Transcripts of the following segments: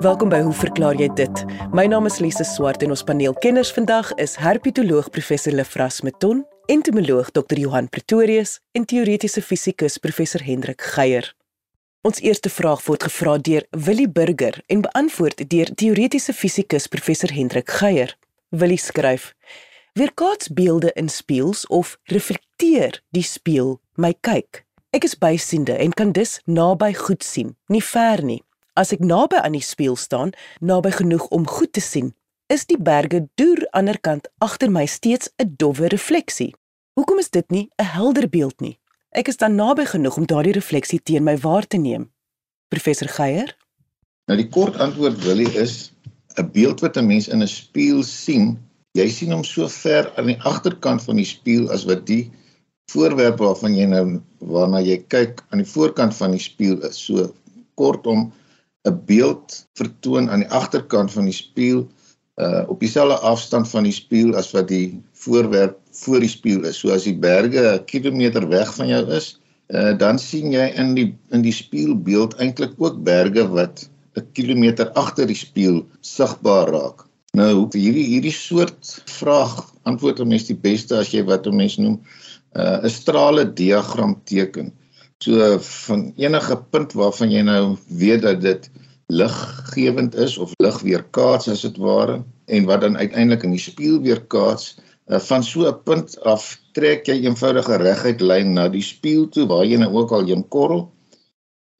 Welkom by Hoe verklaar jy dit? My naam is Lise Swart en ons paneelkenners vandag is herpetoloog professor Lefras Meton, entomoloog Dr Johan Pretorius en teoretiese fisikus professor Hendrik Geier. Ons eerste vraag word gevra deur Willie Burger en beantwoord deur teoretiese fisikus professor Hendrik Geier. Willie skryf: Weerkaats beelde in spieëls of reflekteer die spieël my kyk? Ek is bysiende en kan dus naby goed sien, nie ver nie. As ek naby aan die spieël staan, naby genoeg om goed te sien, is die berge deur aanderkant agter my steeds 'n dowwe refleksie. Hoekom is dit nie 'n helder beeld nie? Ek is dan naby genoeg om daardie refleksie teen my waar te neem. Professor Geier? Nou die kort antwoord Willie is 'n beeld wat 'n mens in 'n spieël sien, jy sien hom so ver aan die agterkant van die spieël as wat die voorwerp waarvan jy nou waarna jy kyk aan die voorkant van die spieël is. So kortom 'n beeld vertoon aan die agterkant van die spieël uh op dieselfde afstand van die spieël as wat die voorwerp voor die spieël is. So as die berge 'n kilometer weg van jou is, uh dan sien jy in die in die spieëlbeeld eintlik ook berge wat 'n kilometer agter die spieël sigbaar raak. Nou hierdie hierdie soort vraag antwoord 'n mens die beste as jy wat 'n mens noem uh 'n strale diagram teken. So van enige punt waarvan jy nou weet dat dit liggewend is of lig weerkaats as dit ware en wat dan uiteindelik in die spieël weerkaats uh, van so 'n punt af trek jy eenvoudige reguit lyn na die spieël toe waar jy nou ook al heen korrel.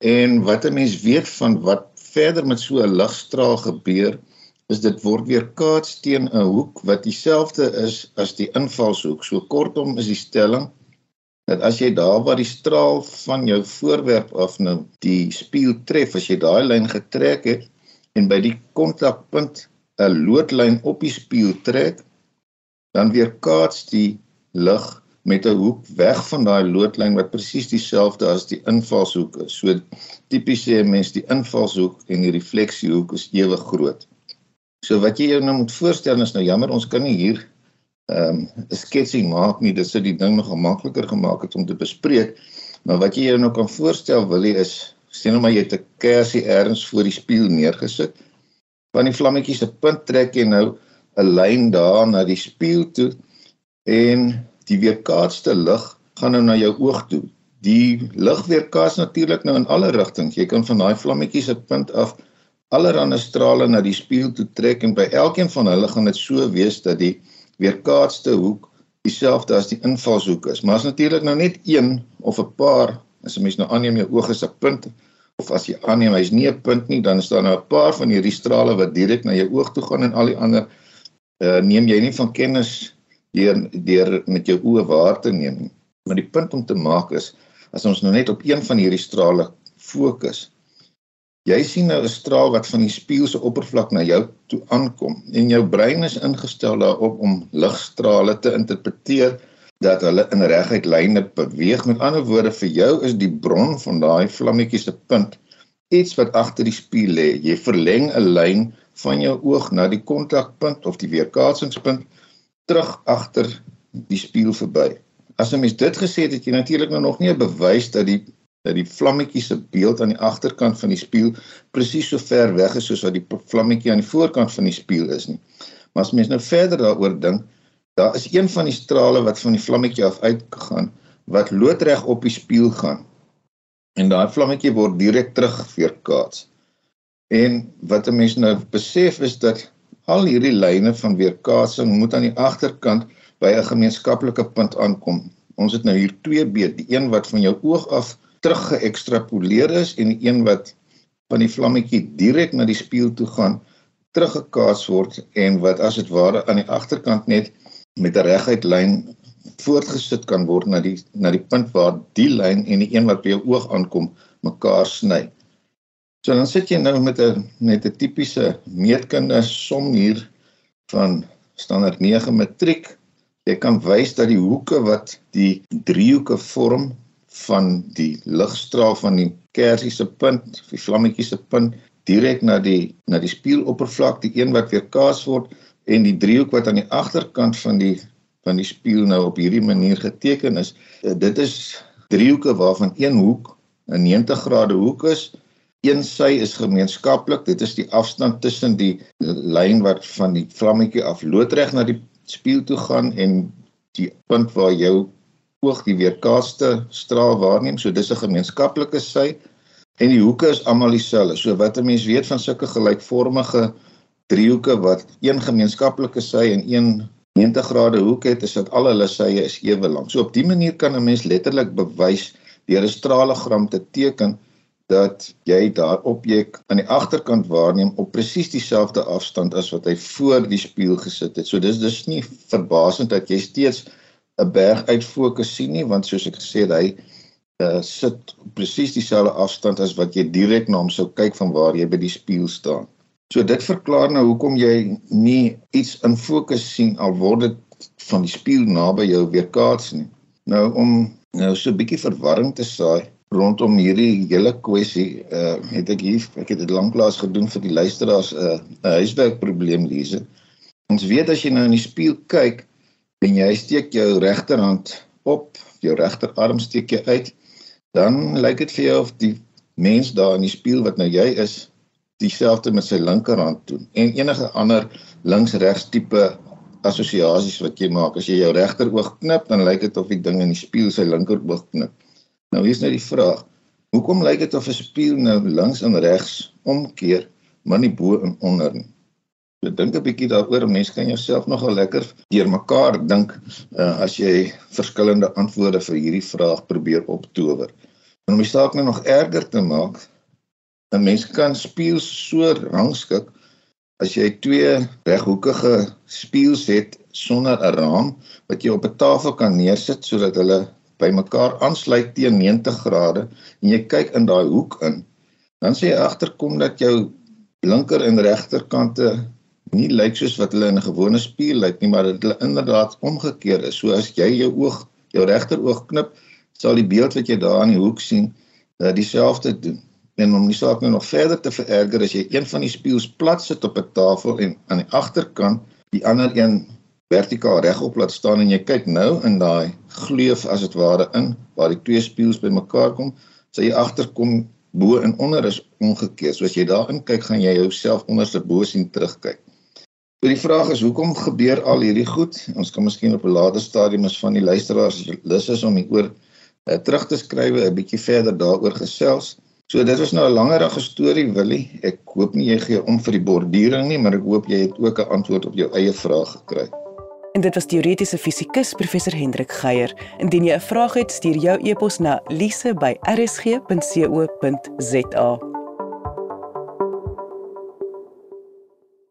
En wat 'n mens weet van wat verder met so 'n ligstraal gebeur is dit word weerkaats teen 'n hoek wat dieselfde is as die invalshoek. So kortom is die stelling dat as jy daar waar die straal van jou voorwerp af nou die spieël tref, as jy daai lyn getrek het en by die kontakpunt 'n loodlyn op die spieël trek, dan weerkaats die lig met 'n hoek weg van daai loodlyn wat presies dieselfde as die invalshoek is. So tipies sê 'n mens die invalshoek en die refleksiehoek is ewe groot. So wat jy jou nou moet voorstel is nou jammer ons kan nie hier ehm um, 'n sketsie maak nie, dit sou die ding nog makliker gemaak het om te bespreek. Maar wat jy jou nou kan voorstel wil jy is sien nou maar jy 'n kersie ergens voor die spieël neergesit. Van die vlammetjie se punt trek jy nou 'n lyn daar na die spieël toe en die weerkaatste lig gaan nou na jou oog toe. Die lig weerkaats natuurlik nou in alle rigtings. Jy kan van daai vlammetjie se punt af allerlei strale na die spieël toe trek en by elkeen van hulle gaan dit so wees dat die weerkaatste hoek dieselfde as die invalshoek is. Maar as natuurlik nou net een of 'n paar, as 'n mens nou aanneem jou oog is 'n punt of as jy aanneem hy's nie 'n punt nie, dan is daar nou 'n paar van hierdie strale wat direk na jou oog toe gaan en al die ander uh, neem jy nie van kennis deur deur met jou oë waar te neem nie. Maar die punt om te maak is as ons nou net op een van hierdie strale fokus, Jy sien nou 'n straal wat van die spieël se oppervlak na jou toe aankom en jou brein is ingestel daarop om ligstrale te interpreteer dat hulle in reguit lyne beweeg. Met ander woorde vir jou is die bron van daai vlammetjie se punt iets wat agter die spieël lê. Jy verleng 'n lyn van jou oog na die kontakpunt of die weerkaatsingspunt terug agter die spieël verby. As 'n mens dit gesê het, het jy natuurlik nou nog nie 'n bewys dat die dat die vlammetjie se beeld aan die agterkant van die spieël presies so ver weg is soos wat die vlammetjie aan die voorkant van die spieël is nie. Maar as mens nou verder daaroor dink, daar is een van die strale wat van die vlammetjie af uitgegaan wat loodreg op die spieël gaan. En daai vlammetjie word direk terug weerkaats. En wat 'n mens nou besef is dat al hierdie lyne van weerkaatsing moet aan die agterkant by 'n gemeenskaplike punt aankom. Ons het nou hier twee beet, die een wat van jou oog af teruggeëkstrapoleer is en die een wat van die vlammetjie direk na die spieël toe gaan teruggekaats word en wat as dit ware aan die agterkant net met 'n reguit lyn voortgesit kan word na die na die punt waar die lyn en die een wat by jou oog aankom mekaar sny. So dan sit jy nou met 'n met 'n tipiese meetkunde som hier van standaard 9 matriek. Jy kan wys dat die hoeke wat die driehoeke vorm van die ligstraal van die kersie se punt, die vlammetjie se punt direk na die na die spieeloppervlak, die een wat weerkaats word en die driehoek wat aan die agterkant van die van die spieël nou op hierdie manier geteken is. Eh, dit is driehoeke waarvan een hoek 'n 90 grade hoek is Een sy is gemeenskaplik. Dit is die afstand tussen die lyn wat van die vlammetjie af loodreg na die spieël toe gaan en die punt waar jou oog die weerkaaste straal waarneem. So dis 'n gemeenskaplike sy en die hoeke is almal dieselfde. So wat 'n mens weet van sulke gelykvormige driehoeke wat een gemeenskaplike sy en een 90 grade hoek het, is dat al hulle sye is ewe lank. So op dië manier kan 'n mens letterlik bewys deur 'n stralegram te teken dat jy daar objek aan die agterkant waarneem op presies dieselfde afstand as wat hy voor die spieël gesit het. So dis dis nie verbasend dat jy steeds 'n berg uit fokus sien nie, want soos ek gesê het, hy uh, sit presies dieselfde afstand as wat jy direk na hom sou kyk van waar jy by die spieël staan. So dit verklaar nou hoekom jy nie iets in fokus sien al word dit van die spieël naby jou weerkaats nie. Nou om nou so 'n bietjie verwarring te saai rondom hierdie hele kwessie, uh het ek hier ek het dit lanklaas gedoen vir die luisteraars 'n uh, 'n huiswerkprobleem lees. Ons weet as jy nou in die spieël kyk en jy steek jou regterhand op, jou regterarm steek jy uit, dan lyk dit vir jou of die mens daar in die spieël wat nou jy is dieselfde met sy linkerhand doen. En enige ander links-regs tipe assosiasies wat jy maak as jy jou regteroog knip dan lyk dit of die ding in die spieël sy linkeroog knip. Nou hier's nou die vraag. Hoekom lyk dit of 'n spieël nou links en regs omkeer maar nie bo en onder nie Ek dink 'n bietjie daaroor, mense kan jouself nogal lekker deurmekaar dink uh, as jy verskillende antwoorde vir hierdie vraag probeer optower. En om die saak nou nog erger te maak, 'n mens kan spieëls so rangskik as jy twee reghoekige spieëls het sonder 'n raam wat jy op 'n tafel kan neersit sodat hulle bymekaar aansluit teen 90 grade en jy kyk in daai hoek in, dan sê jy agterkom dat jou linker en regterkante nie lyk soos wat hulle in 'n gewone spieël lyk nie, maar dit hulle inderdaad omgekeer is. So as jy jou oog, jou regteroog knip, sal die beeld wat jy daar in die hoek sien, uh, dieselfde doen. En om die saak nou nog verder te vererger, as jy een van die spieëls plat sit op 'n tafel en aan die agterkant die ander een vertikaal regop laat staan en jy kyk nou in daai gleuf as dit ware in waar die twee spieëls bymekaar kom, sal jy agterkom bo en onder is omgekeer. So as jy daarin kyk, gaan jy jouself onderste bo sien terugkyk. So die vraag is hoekom gebeur al hierdie goed? Ons kan miskien op 'n later stadium as van die luisteraars lus is om hieroor uh, terug te skryf 'n bietjie verder daaroor gesels. So dit was nou 'n langerige storie Willie. Ek hoop nie jy gee om vir die borduring nie, maar ek hoop jy het ook 'n antwoord op jou eie vraag gekry. En dit was teoretiese fisikus professor Hendrik Geier. Indien jy 'n vraag het, stuur jou e-pos na lise@rsg.co.za.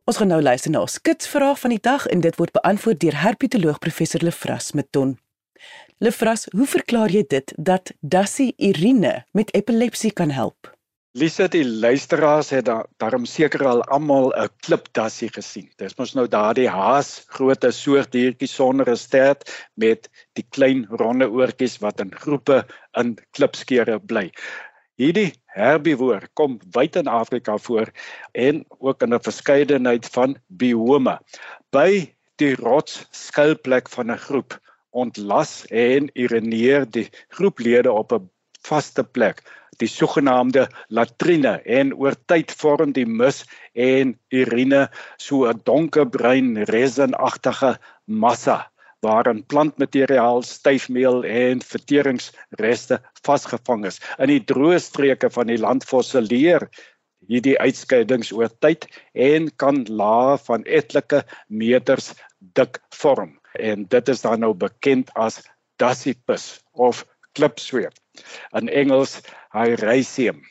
Ons gaan nou luister na ons skitsvraag van die dag en dit word beantwoord deur herpetoloog professor Lefras Meton. Lefras, hoe verklaar jy dit dat Dassie Irine met epilepsie kan help? Lisa, die luisteraars het da daarom seker al almal 'n klipdassie gesien. Dis mos nou daardie haas, groote soort diertjie sonder 'n stert met die klein ronde oortjies wat in groepe in klipskeure bly. Hierdie herbivoor kom wyd in Afrika voor en ook in 'n verskeidenheid van biome. By die rotsskuilplek van 'n groep ontlas en urineer die groeplede op 'n vaste plek, die sogenaamde latrine en oor tyd vorm die mus en urine so 'n donkerbruin resinagtige massa waarin plantmateriaal, styfmeel en verteringsreste vasgevang is. In die droë streke van die land fossileer hierdie uitskeidings oor tyd en kan lae van etlike meters dik vorm. En dit is dan nou bekend as dasypus of klipsweep. In Engels Hyraceum.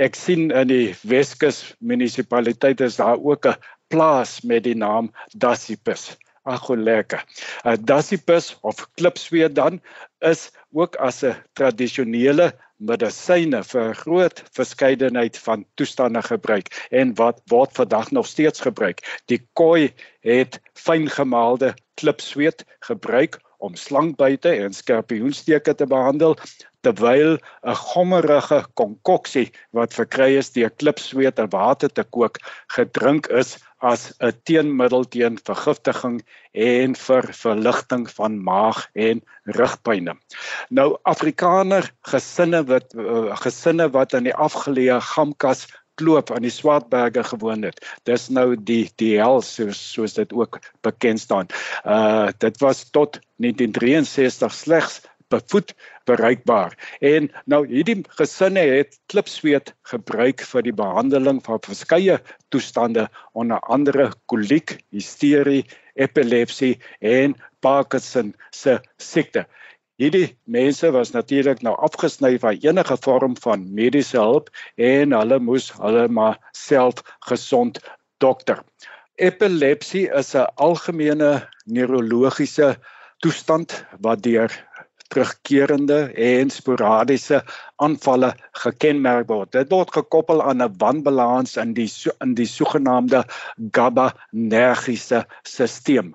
Ek sien in die Weskus munisipaliteit is daar ook 'n plaas met die naam Dasypus. Ag lekker. Uh, Dasypus of klipsweet dan is ook as 'n tradisionele medisyne vir groot verskeidenheid van toestande gebruik en wat word vandag nog steeds gebruik. Die koi het fyngemaalde klipsweet gebruik om slangbyte en skorpioensteke te behandel terwyl 'n gommerige konkoksie wat verkry is deur klipsweet en water te kook gedrink is as 'n teenmiddel teen vergiftiging en vir verligting van maag en rugpynne. Nou Afrikaner gesinne wat uh, gesinne wat in die afgeleë Gamkas kloof aan die Swartberge gewoon het. Dis nou die die hel soos soos dit ook bekend staan. Uh dit was tot 1963 slegs bevoet bereikbaar. En nou hierdie gesinne het klipsweet gebruik vir die behandeling van verskeie toestande onder andere koliek, hysterie, epilepsie en Parkinson se siekte. Hierdie mense was natuurlik nou afgesny van enige vorm van mediese hulp en hulle moes hulle maar self gesond dokter. Epilepsie is 'n algemene neurologiese toestand wat deur terugkerende en sporadiese aanvalle gekenmerk word. Dit word gekoppel aan 'n wanbalans in die in die sogenaamde GABA-nergiese stelsel.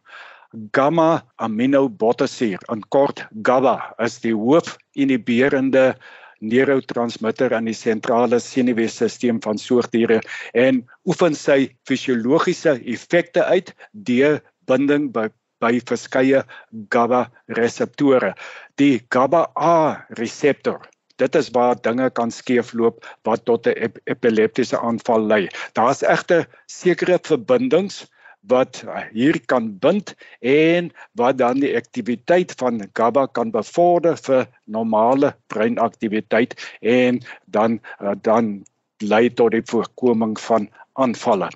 Gamma aminobutyric, in kort GABA, is die hoofinhiberende neurotransmitter in die sentrale senuweestelsel van soogdiere en oefen sy fisiologiese effekte uit deur binding by by verskeie GABA reseptore. Die GABA A reseptor Dit is waar dinge kan skeefloop wat tot 'n ep epileptiese aanval lei. Daar's egter sekere verbindings wat hier kan bind en wat dan die aktiwiteit van GABA kan bevorder vir normale breinaktiwiteit en dan dan lei tot die voorkoming van aanvalle.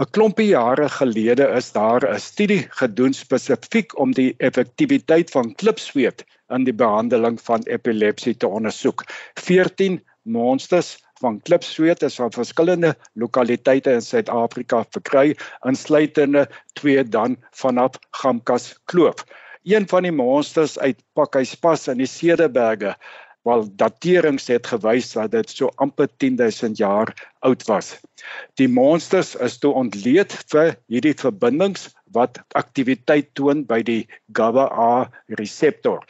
'n klompie jare gelede is daar 'n studie gedoen spesifiek om die effektiwiteit van klipsweet in die behandeling van epilepsie te ondersoek. 14 monsters van klipsweet is van verskillende lokaliteite in Suid-Afrika verkry, insluitende twee dan vanaf Gamkas Kloof. Een van die monsters uit Pakhuispas in die Cederberge wel daterings het gewys dat dit so amper 10000 jaar oud was. Die monsters is toe ontleed vir hierdie verbindings wat aktiwiteit toon by die GABA-A reseptor.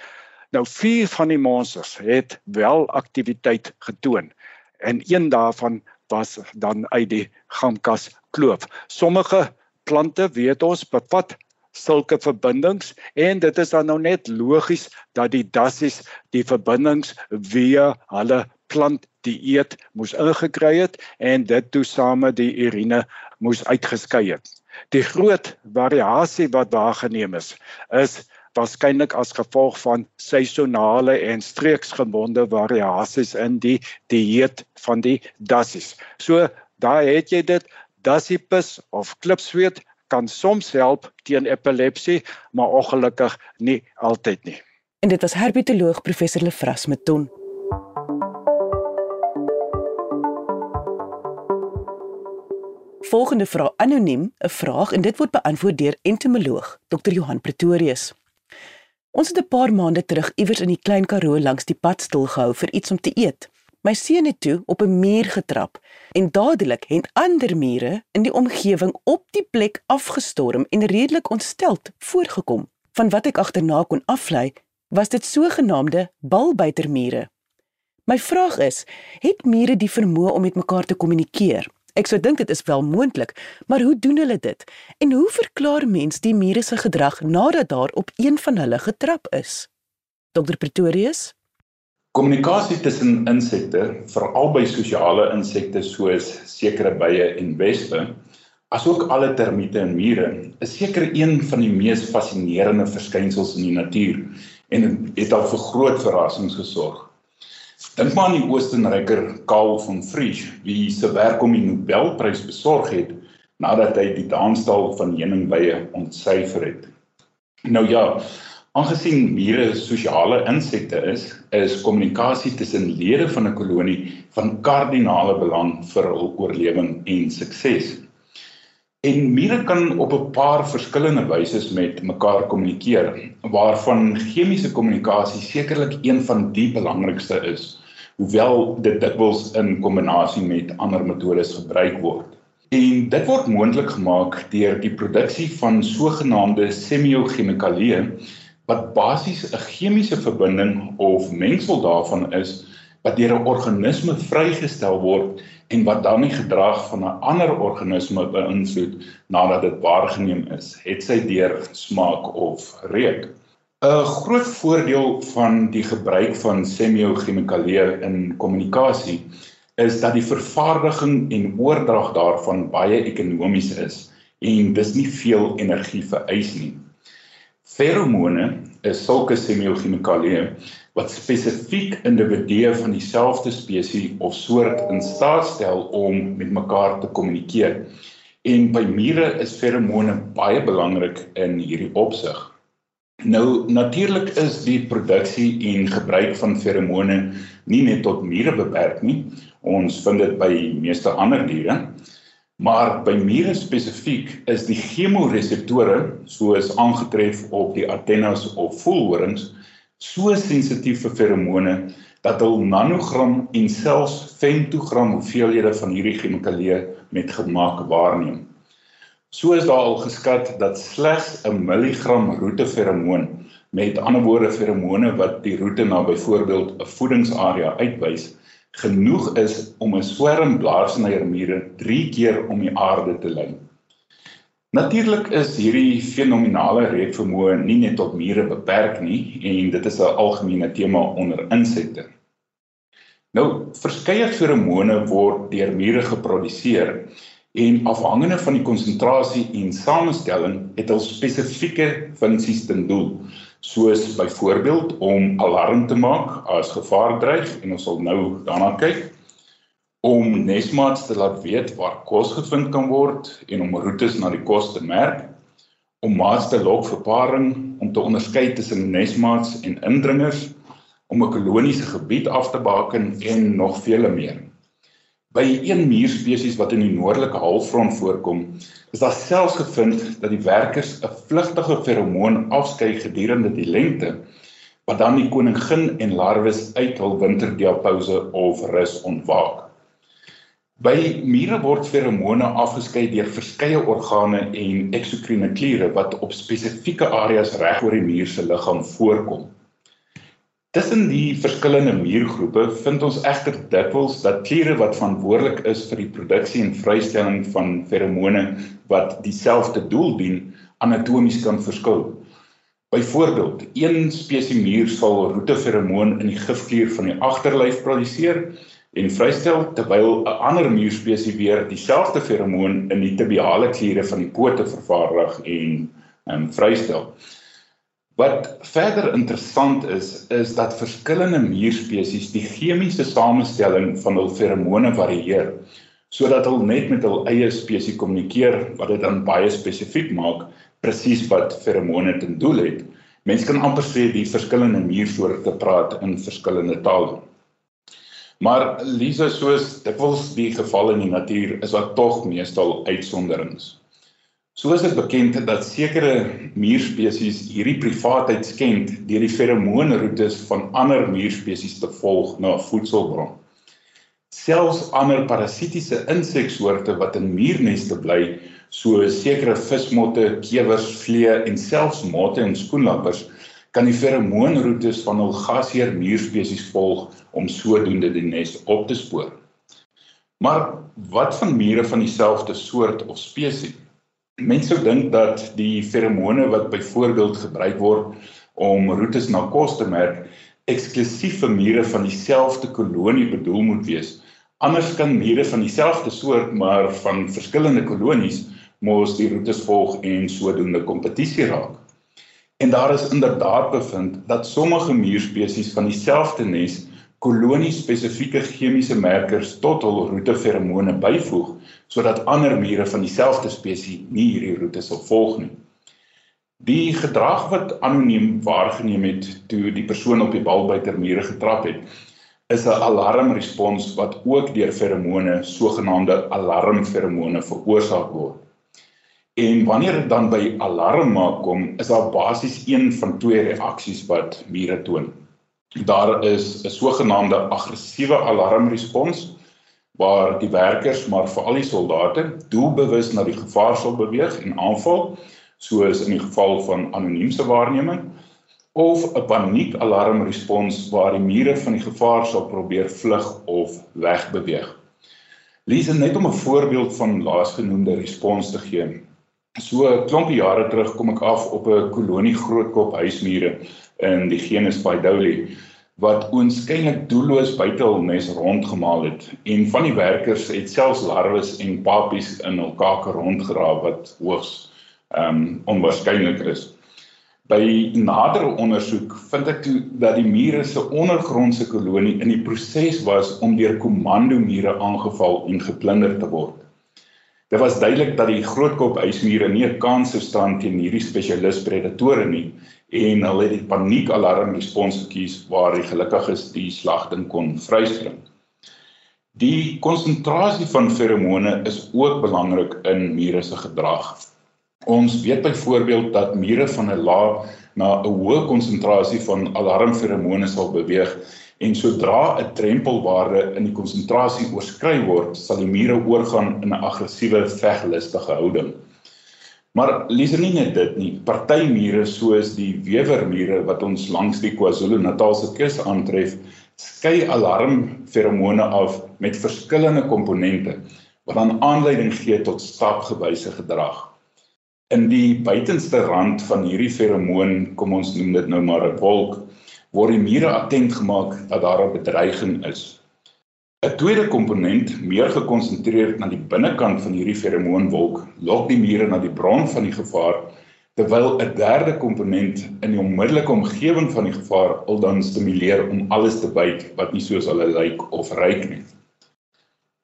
Nou vier van die monsters het wel aktiwiteit getoon en een daarvan was dan uit die Gamkas kloof. Sommige plante weet ons bevat sulke verbindings en dit is dan nou net logies dat die dassies die verbindings via hulle plant dieet moes ingekry het en dit toe same die urine moes uitgeskei het. Die groot variasie wat waargeneem is is waarskynlik as gevolg van seisonale en streeksgebonde variasies in die dieet van die dassies. So daar het jy dit dassiepus of klipsweet kan soms help teen epilepsie, maar ongelukkig nie altyd nie. En dit was herpetoloog professor Lefras Meton. Volgende vraag anoniem, 'n vraag en dit word beantwoord deur entomoloog Dr. Johan Pretorius. Ons het 'n paar maande terug iewers in die Klein Karoo langs die pad stil gehou vir iets om te eet. My seun het toe op 'n muur getrap en dadelik het ander mure in die omgewing op die plek afgestorm en redelik ontsteld voorgekom. Van wat ek agterna kon aflei, was dit sogenaamde balbuitermure. My vraag is, het mure die vermoë om met mekaar te kommunikeer? Ek sou dink dit is wel moontlik, maar hoe doen hulle dit? En hoe verklaar mens die mure se gedrag nadat daar op een van hulle getrap is? Dr Pretorius Kommunikasie tussen insekte, veral by sosiale insekte soos sekere bye en wespe, asook alle termiete en mure, is seker een van die mees fascinerende verskynsels in die natuur en het al vir groot verrassings gesorg. Dink maar aan die Oostenryker Karl von Frisch, wie se werk om die Nobelprys besorg het nadat hy die danstal van heuningbye ontsyfer het. Nou ja, Aangesien mure sosiale insekte is, is kommunikasie tussen lede van 'n kolonie van kardinale belang vir hul oorlewing en sukses. En mure kan op 'n paar verskillende wyse met mekaar kommunikeer, waarvan chemiese kommunikasie sekerlik een van die belangrikste is, hoewel dit dikwels in kombinasie met ander metodes gebruik word. En dit word moontlik gemaak deur die produksie van sogenaamde semiochemikalieë wat basies 'n chemiese verbinding of mengsel daarvan is wat deur 'n organisme vrygestel word en wat dan die gedrag van 'n ander organisme beïnvloed nadat dit waargeneem is, het sy deur smaak of reuk. 'n Groot voordeel van die gebruik van semiochemikalieë in kommunikasie is dat die vervaardiging en oordrag daarvan baie ekonomies is en dis nie veel energie vereis nie. Feromone is sulke semiochemikalieë wat spesifiek individue van dieselfde spesies of soort in staat stel om met mekaar te kommunikeer. En by mure is feromone baie belangrik in hierdie opsig. Nou natuurlik is die produksie en gebruik van feromone nie net tot mure beperk nie. Ons vind dit by meeste ander diere. Maar by mure spesifiek is die chemoreseptore soos aangetref op die antennes of voelhorings so sensitief vir feromone dat hulle nanogram en selfs femtogram hoeveelhede van hierdie chemikalieë met gemaak waarneem. So is daar al geskat dat slegs 'n milligram roeteferomoon, met ander woorde feromone wat die roete na byvoorbeeld 'n voedingsarea uitwys, genoeg is om 'n swerm blaarsnyermure 3 keer om die aarde te lei. Natuurlik is hierdie fenominale reukvermoë nie net tot mure beperk nie en dit is 'n algemene tema onder insekte. Nou, verskeie feromone word deur mure geproduseer en afhangende van die konsentrasie en samestelling het hulle spesifieke funksies ten doel, soos byvoorbeeld om alarm te maak as gevaar dreig en ons sal nou daarna kyk om nesmaats te laat weet waar kos gevind kan word en om roetes na die kos te merk, om maats te lok vir paring, om te onderskei tussen nesmaats en indringers, om 'n koloniese gebied af te baken en nog vele meer. By een muurspesies wat in die noordelike halfrond voorkom, is daar selfs gevind dat die werkers 'n vlugtige feromoon afskei gedurende die lente wat dan die koningin en larwes uit hul winterdiapause of rus ontwaak. By mure word feromone afgeskei deur verskeie organe en eksokriene kliere wat op spesifieke areas reg oor die muur se liggaam voorkom. Tussen die verskillende muurgroepe vind ons egter dikwels dat kliere wat verantwoordelik is vir die produksie en vrystelling van feromone wat dieselfde doel dien, anatomies kan verskil. Byvoorbeeld, een spesies muur sal roeteferomoon in die gifklier van die agterlyf produseer en vrystel terwyl 'n ander muurspesie weer dieselfde feromoon in die tibiale kliere van die pote vervaardig en um, vrystel. Wat verder interessant is, is dat verskillende muurspesies die chemiese samestelling van hul feromone varieer sodat hulle net met hul eie spesies kommunikeer wat dit dan baie spesifiek maak presies wat feromone ten doel het. Mense kan amper sê die verskillende muursoorte praat in verskillende tale. Maar Lisa soos dikwels die geval in die natuur is daar tog meestal uitsonderings. Soos dit bekend is dat sekere muurspesies hierdie privaatheid skend deur die feromoonroetes van ander muurspesies te volg na 'n voedselbron. Selfs ander parasitiese inseksoorte wat in muurneste bly, soos sekere vismotte, kewers, vliee en selfs motte en skoenlappers, kan die feromoonroetes van hul gasheer muurspesies volg om sodoende die nes op te spoor. Maar wat van mure van dieselfde soort of spesies? Mense sou dink dat die feromone wat byvoorbeeld gebruik word om roetes na kos te merk, eksklusief vir mure van dieselfde kolonie bedoel moet wees. Anders kan mure van dieselfde soort maar van verskillende kolonies mos die roetes volg en sodoende kompetisie raak. En daar is inderdaad bevind dat sommige muurspesies van dieselfde nes kolonie-spesifieke chemiese markers tot hul roeteferomone byvoeg sodat ander mure van dieselfde spesies nie hierdie roete sal volg nie. Die gedrag wat anoniem waargeneem het toe die persoon op die balbuiter mure getrap het, is 'n alarmrespons wat ook deur feromone, sogenaamde alarmferomone veroorsaak word. En wanneer dit dan by alarm maak kom, is daar basies een van twee reaksies wat mure toon. Daar is 'n sogenaamde aggressiewe alarmrespons waar die werkers, maar veral die soldate, doelbewus na die gevaar sal beweeg en aanval, soos in die geval van anoniemse waarneming, of 'n paniekalarmrespons waar die mure van die gevaar sal probeer vlug of wegbeweeg. Lees net om 'n voorbeeld van laasgenoemde respons te gee. So 'n klompie jare terug kom ek af op 'n kolonie grootkop huismure in die genus Paidouli wat oënskynlik doelloos buite hul nes rondgemaal het en van die werkers het selfs larwes en papies in hul kake rondgeraap wat hoogs ehm um, onwaarskynlik is. By nadere ondersoek vind ek toe dat die mure se ondergrondse kolonie in die proses was om deur komando mure aangeval en geplunder te word. Dit was duidelik dat die grootkop huismure nie 'n kans sou staan teen hierdie spesialis predatore nie en hulle het die paniekalarm respons gekies waar die gelukkiges die slagting kon vryspring. Die konsentrasie van feromone is ook belangrik in mure se gedrag. Ons weet byvoorbeeld dat mure van 'n lae na 'n hoë konsentrasie van alarmferomone sal beweeg en sodra 'n drempelwaarde in die konsentrasie oorskry word, sal die mure oorgaan in 'n aggressiewe veglustige houding. Maar lees nie net dit nie. Party mure soos die wewermure wat ons langs die KwaZulu-Natalse kus aantref, skei alarmferomone af met verskillende komponente wat dan aanleiding gee tot stapgewyse gedrag. In die buitenste rand van hierdie feromoon, kom ons noem dit nou maar 'n wolk, word die mure attent gemaak dat daar 'n bedreiging is. 'n Tweede komponent, meer gekonsentreer na die binnekant van hierdie feromoonwolk, lok die mure na die bron van die gevaar, terwyl 'n derde komponent in die onmiddellike omgewing van die gevaar al dan stimuleer om alles te byt wat nie soos hulle lyk of ruik nie.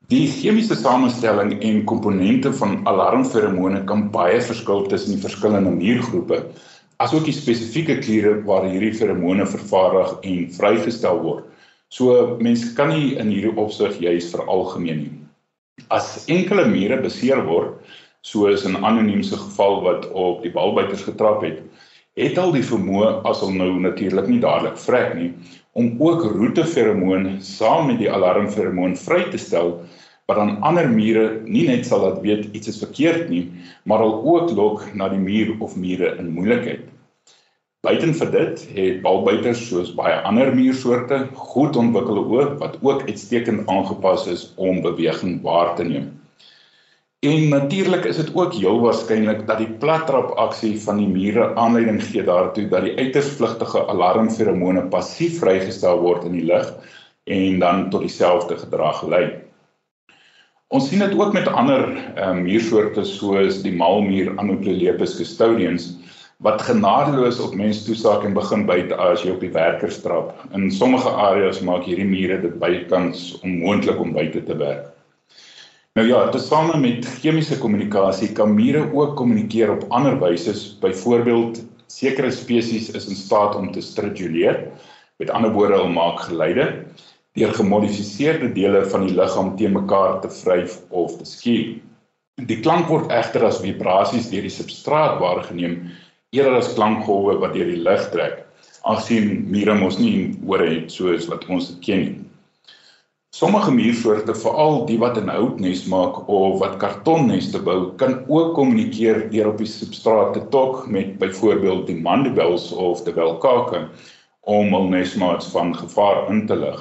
Die chemiese samestelling en komponente van alarmferomone kan baie verskil tussen die verskillende muurgroepe, asook die spesifieke kliere waar hierdie feromone vervaardig en vrygestel word. So mense kan nie in hierdie opsig juis veralgemeen nie. As enkele mure beseer word, soos in 'n anoniemse geval wat op die balbuiters getrap het, het al die vermoë as hulle nou natuurlik nie dadelik vrek nie om ook roeteferomoon saam met die alarmferomoon vry te stel wat dan ander mure nie net sal laat weet iets is verkeerd nie, maar al ook lok na die muur of mure in moeilikheid. Buiten vir dit het balbuiters soos baie ander muursoorte goed ontwikkelde oë wat ook uitstekend aangepas is om beweging waar te neem. En natuurlik is dit ook heel waarskynlik dat die plattrap aksie van die mure aanleiding gee daartoe dat die uiters vlugtige alarmferomone passief vrygestel word in die lug en dan tot dieselfde gedrag lei. Ons sien dit ook met ander um, muursoorte soos die malmuur Anoplolepis custodiens wat genadeloos op mense toesak en begin byt as jy op die werkers trap. In sommige areas maak hierdie mure dit bykans onmoontlik om buite te werk. Nou ja, tesame met chemiese kommunikasie kan mure ook kommunikeer op ander wyse. Byvoorbeeld, sekere spesies is in staat om te striduleer. Met ander woorde, hulle maak geluide deur gemodifiseerde dele van die liggaam teen mekaar te vryf of te skuur. Die klank word egter as vibrasies deur die substraat waargeneem eerder as klankgolwe wat deur die lug trek. Aangesien mure mos nie ore het soos wat ons dit ken nie. Sommige muursoorte, veral die wat 'n houtnes maak of wat kartonneste bou, kan ook kommunikeer deur op die substraat te tok met byvoorbeeld die mandibles of die welkake om hul nesmaats van gevaar in te lig.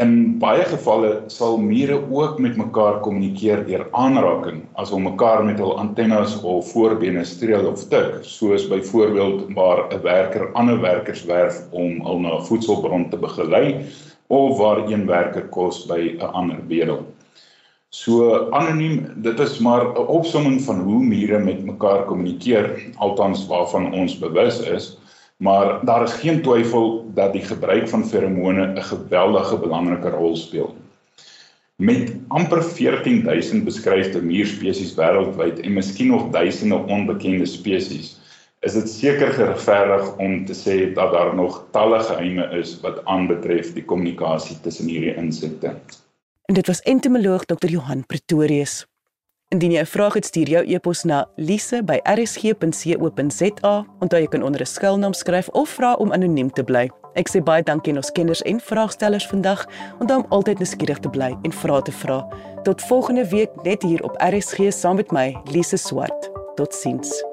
In baie gevalle sal mure ook met mekaar kommunikeer deur aanraking, as om mekaar met hul antennes of voorbene streel of tik, soos byvoorbeeld waar 'n werker ander werkers werf om hul na 'n voedselbron te begelei of waar een werker kos by 'n ander bedel. So anoniem, dit is maar 'n opsomming van hoe mure met mekaar kommunikeer, althans waarvan ons bewus is. Maar daar is geen twyfel dat die gebruik van feromone 'n geweldige belangrike rol speel. Met amper 14000 beskryfde muurspesies wêreldwyd en miskien nog duisende onbekende spesies, is dit seker geregverdig om te sê dat daar nog talle geheime is wat aanbetref die kommunikasie tussen hierdie insekte. En dit was entomoloog Dr. Johan Pretorius. Indien jy 'n vraag het, stuur jou e-pos na lise@rsg.co.za. Onthou jy kan onder 'n skuilnaam skryf of vra om anoniem te bly. Ek sê baie dankie aan ons kenners en vraagstellers vandag. Onthou om altyd nuuskierig te bly en vra te vra. Tot volgende week net hier op RSG saam met my, Lise Swart. Totsiens.